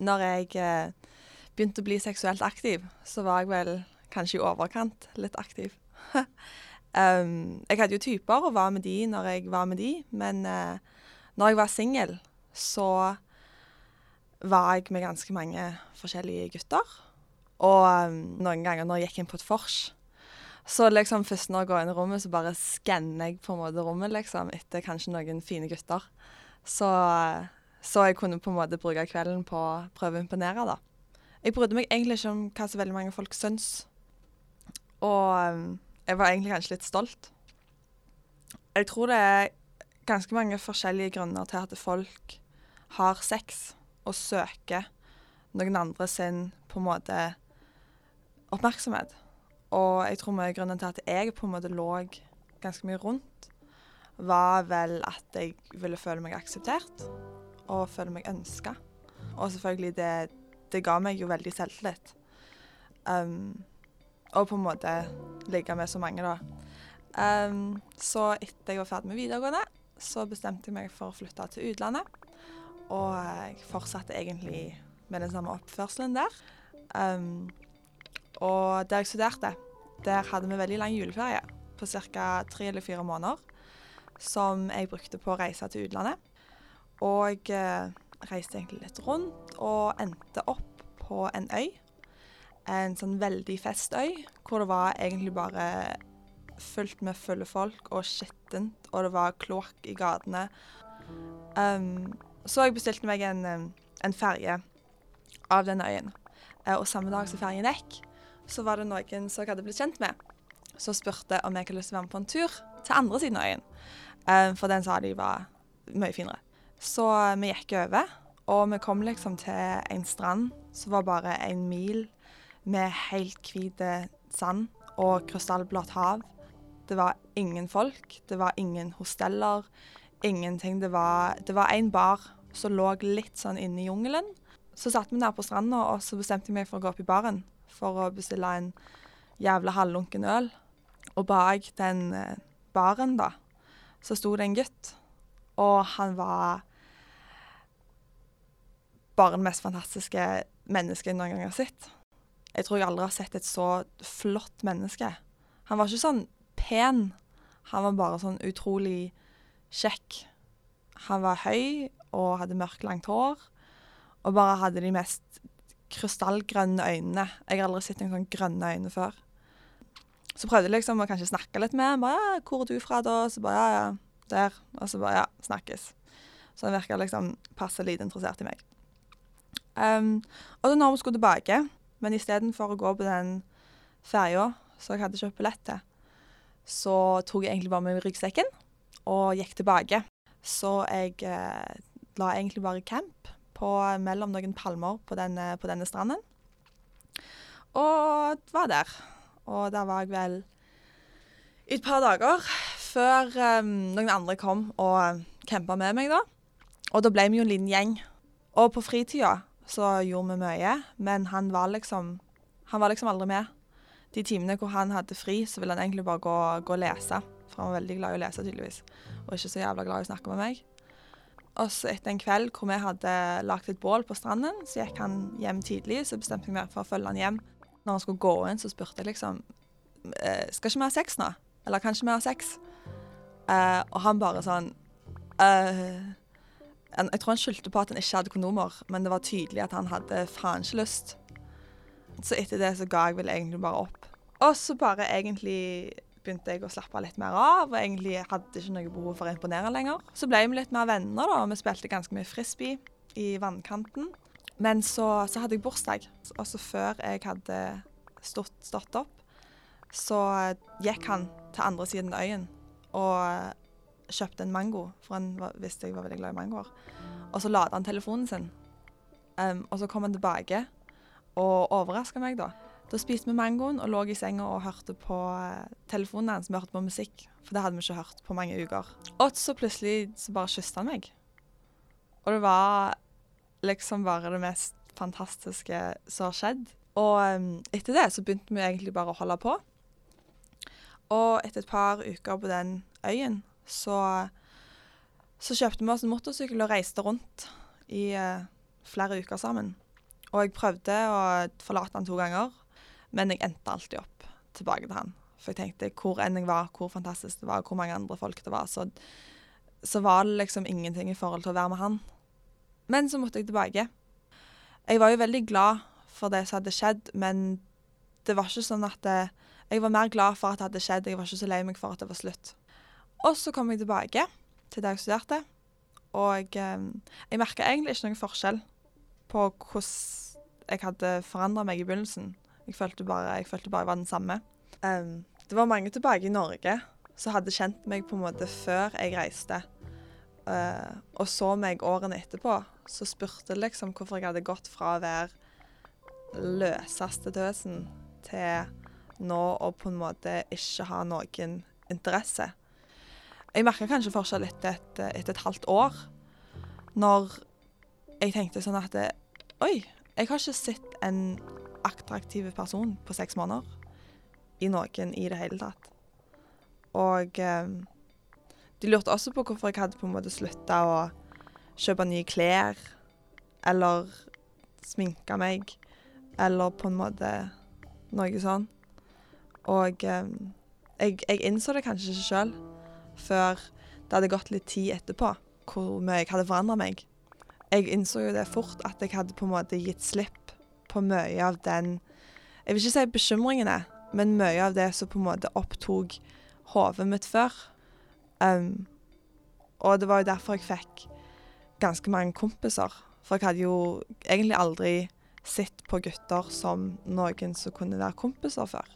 når jeg eh, begynte å bli seksuelt aktiv, så var jeg vel kanskje i overkant litt aktiv. um, jeg hadde jo typer og var med de når jeg var med de, men uh, når jeg var singel, så var jeg med ganske mange forskjellige gutter. Og um, noen ganger når jeg gikk inn på et vors, så liksom først når jeg går inn i rommet, så bare skanner jeg på en måte rommet, liksom, etter kanskje noen fine gutter. Så, så jeg kunne på en måte bruke kvelden på å prøve å imponere, da. Jeg brydde meg egentlig ikke om hva så veldig mange folk syns. Og um, jeg var egentlig kanskje litt stolt. Jeg tror det er ganske mange forskjellige grunner til at folk har sex og søker noen andre sin på en måte oppmerksomhet. Og jeg tror mye grunnen til at jeg på en måte lå ganske mye rundt, var vel at jeg ville føle meg akseptert og føle meg ønska. Og selvfølgelig det det ga meg jo veldig selvtillit. Um, og på en måte ligge med så mange, da. Um, så etter jeg var ferdig med videregående, så bestemte jeg meg for å flytte til utlandet. Og jeg fortsatte egentlig med den samme oppførselen der. Um, og der jeg studerte, der hadde vi veldig lang juleferie på ca. tre eller fire måneder. Som jeg brukte på å reise til utlandet. Og jeg reiste egentlig litt rundt og endte opp på en øy. En sånn veldig festøy, hvor det var egentlig bare fullt med fulle folk og skittent, og det var kloakk i gatene. Um, så jeg bestilte meg en, en ferge av denne øyen. Uh, og samme dag som fergen gikk, så var det noen som jeg hadde blitt kjent med, som spurte om jeg hadde lyst til å være med på en tur til andre siden av øyen. Um, for den sa de var mye finere. Så vi gikk over, og vi kom liksom til en strand som var bare en mil med helt hvit sand og krystallblått hav. Det var ingen folk, det var ingen hosteller, ingenting. Det var, det var en bar som lå litt sånn inne i jungelen. Så satt vi der på stranda, og så bestemte jeg meg for å gå opp i baren for å bestille en jævla halvlunken øl. Og bak den eh, baren, da, så sto det en gutt, og han var bare det mest fantastiske mennesket jeg noen gang har sett. Jeg tror jeg aldri har sett et så flott menneske. Han var ikke sånn pen, han var bare sånn utrolig kjekk. Han var høy og hadde mørkt, langt hår, og bare hadde de mest krystallgrønne øynene. Jeg har aldri sett noen sånn grønne øyne før. Så prøvde jeg liksom å kanskje snakke litt med ham. ja, 'Hvor er du fra, da?' Så bare 'Ja, ja, der.' Og så bare 'Ja, snakkes'. Så han virka liksom passe lite interessert i meg. Um, og da når vi skulle tilbake, men istedenfor å gå på den ferja som jeg hadde kjøpt billett til, så tok jeg egentlig bare med ryggsekken og gikk tilbake. Så jeg eh, la egentlig bare camp på, mellom noen palmer på denne, på denne stranden. Og var der. Og der var jeg vel i et par dager før um, noen andre kom og campa med meg, da. Og da ble vi jo en liten gjeng. Og på fritida så gjorde vi mye, men han var liksom Han var liksom aldri med. De timene hvor han hadde fri, så ville han egentlig bare gå, og lese. For han var veldig glad i å lese, tydeligvis. Og ikke så jævla glad i å snakke med meg. Og så etter en kveld hvor vi hadde lagt et bål på stranden, så gikk han hjem tidlig. Så bestemte jeg meg for å følge han hjem. Når han skulle gå inn, så spurte jeg liksom «Eh, Skal ikke vi ha sex nå? Eller kanskje vi har sex? Uh, og han bare sånn uh, jeg tror han skyldte på at han ikke hadde kondomer, men det var tydelig at han hadde faen ikke lyst. Så etter det så ga jeg vel egentlig bare opp. Og så bare egentlig begynte jeg å slappe litt mer av, og egentlig hadde ikke noe behov for å imponere lenger. Så ble vi litt mer venner, da, og vi spilte ganske mye frisbee i vannkanten. Men så, så hadde jeg bursdag, og så før jeg hadde stått, stått opp, så gikk han til andre siden av øyen og kjøpte en mango, for han var, visste jeg var veldig glad i mangoer. Og så lada han telefonen sin. Um, og så kom han tilbake og overraska meg, da. Da spiste vi mangoen og lå i senga og hørte på uh, telefonen hans. Vi hørte på musikk, for det hadde vi ikke hørt på mange uker. Og så plutselig så bare kysset han meg. Og det var liksom bare det mest fantastiske som har skjedd. Og um, etter det så begynte vi egentlig bare å holde på. Og etter et par uker på den øyen så, så kjøpte vi oss en motorsykkel og reiste rundt i uh, flere uker sammen. Og jeg prøvde å forlate han to ganger, men jeg endte alltid opp tilbake til han. For jeg tenkte hvor enn jeg var, hvor fantastisk det var, hvor mange andre folk det var, så, så var det liksom ingenting i forhold til å være med han. Men så måtte jeg tilbake. Jeg var jo veldig glad for det som hadde skjedd, men det var ikke sånn at det, Jeg var mer glad for at det hadde skjedd, jeg var ikke så lei meg for at det var slutt. Og så kom jeg tilbake til der jeg studerte, og eh, jeg merka egentlig ikke noen forskjell på hvordan jeg hadde forandra meg i begynnelsen. Jeg følte bare jeg følte bare var den samme. Um, det var mange tilbake i Norge som hadde kjent meg på en måte før jeg reiste. Uh, og så meg årene etterpå, så spurte liksom hvorfor jeg hadde gått fra å være løseste tøsen til nå å på en måte ikke ha noen interesse. Jeg merka kanskje forskjell etter et, etter et halvt år, når jeg tenkte sånn at Oi, jeg har ikke sett en attraktiv person på seks måneder i noen i det hele tatt. Og eh, de lurte også på hvorfor jeg hadde på en måte slutta å kjøpe nye klær, eller sminke meg, eller på en måte noe sånn. Og eh, jeg, jeg, innså det kanskje ikke sjøl før det hadde gått litt tid etterpå, hvor mye jeg hadde forandra meg jeg innså jo det fort at jeg hadde på en måte gitt slipp på mye av den Jeg vil ikke si bekymringene, men mye av det som på en måte opptok hodet mitt før. Um, og det var jo derfor jeg fikk ganske mange kompiser. For jeg hadde jo egentlig aldri sett på gutter som noen som kunne være kompiser før.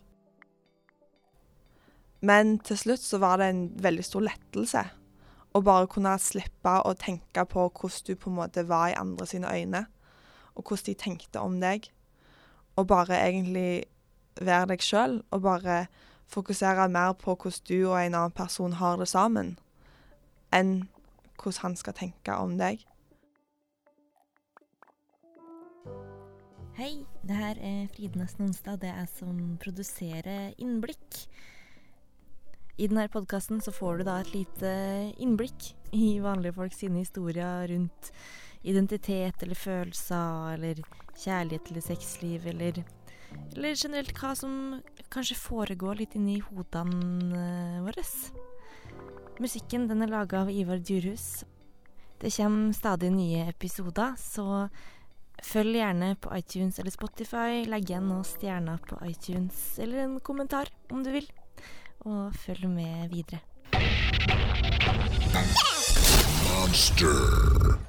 Men til slutt så var det en veldig stor lettelse å bare kunne slippe å tenke på hvordan du på en måte var i andre sine øyne, og hvordan de tenkte om deg. Og bare egentlig være deg sjøl, og bare fokusere mer på hvordan du og en annen person har det sammen, enn hvordan han skal tenke om deg. Hei, det her er Fride Nesten Onsdag. Det er jeg som produserer Innblikk. I denne podkasten så får du da et lite innblikk i vanlige folk sine historier rundt identitet eller følelser eller kjærlighet eller sexliv eller, eller generelt hva som kanskje foregår litt inni hodene våre. Musikken den er laga av Ivar Djurhus. Det kommer stadig nye episoder, så følg gjerne på iTunes eller Spotify. Legg igjen noen stjerner på iTunes, eller en kommentar om du vil og følg med videre. Monster.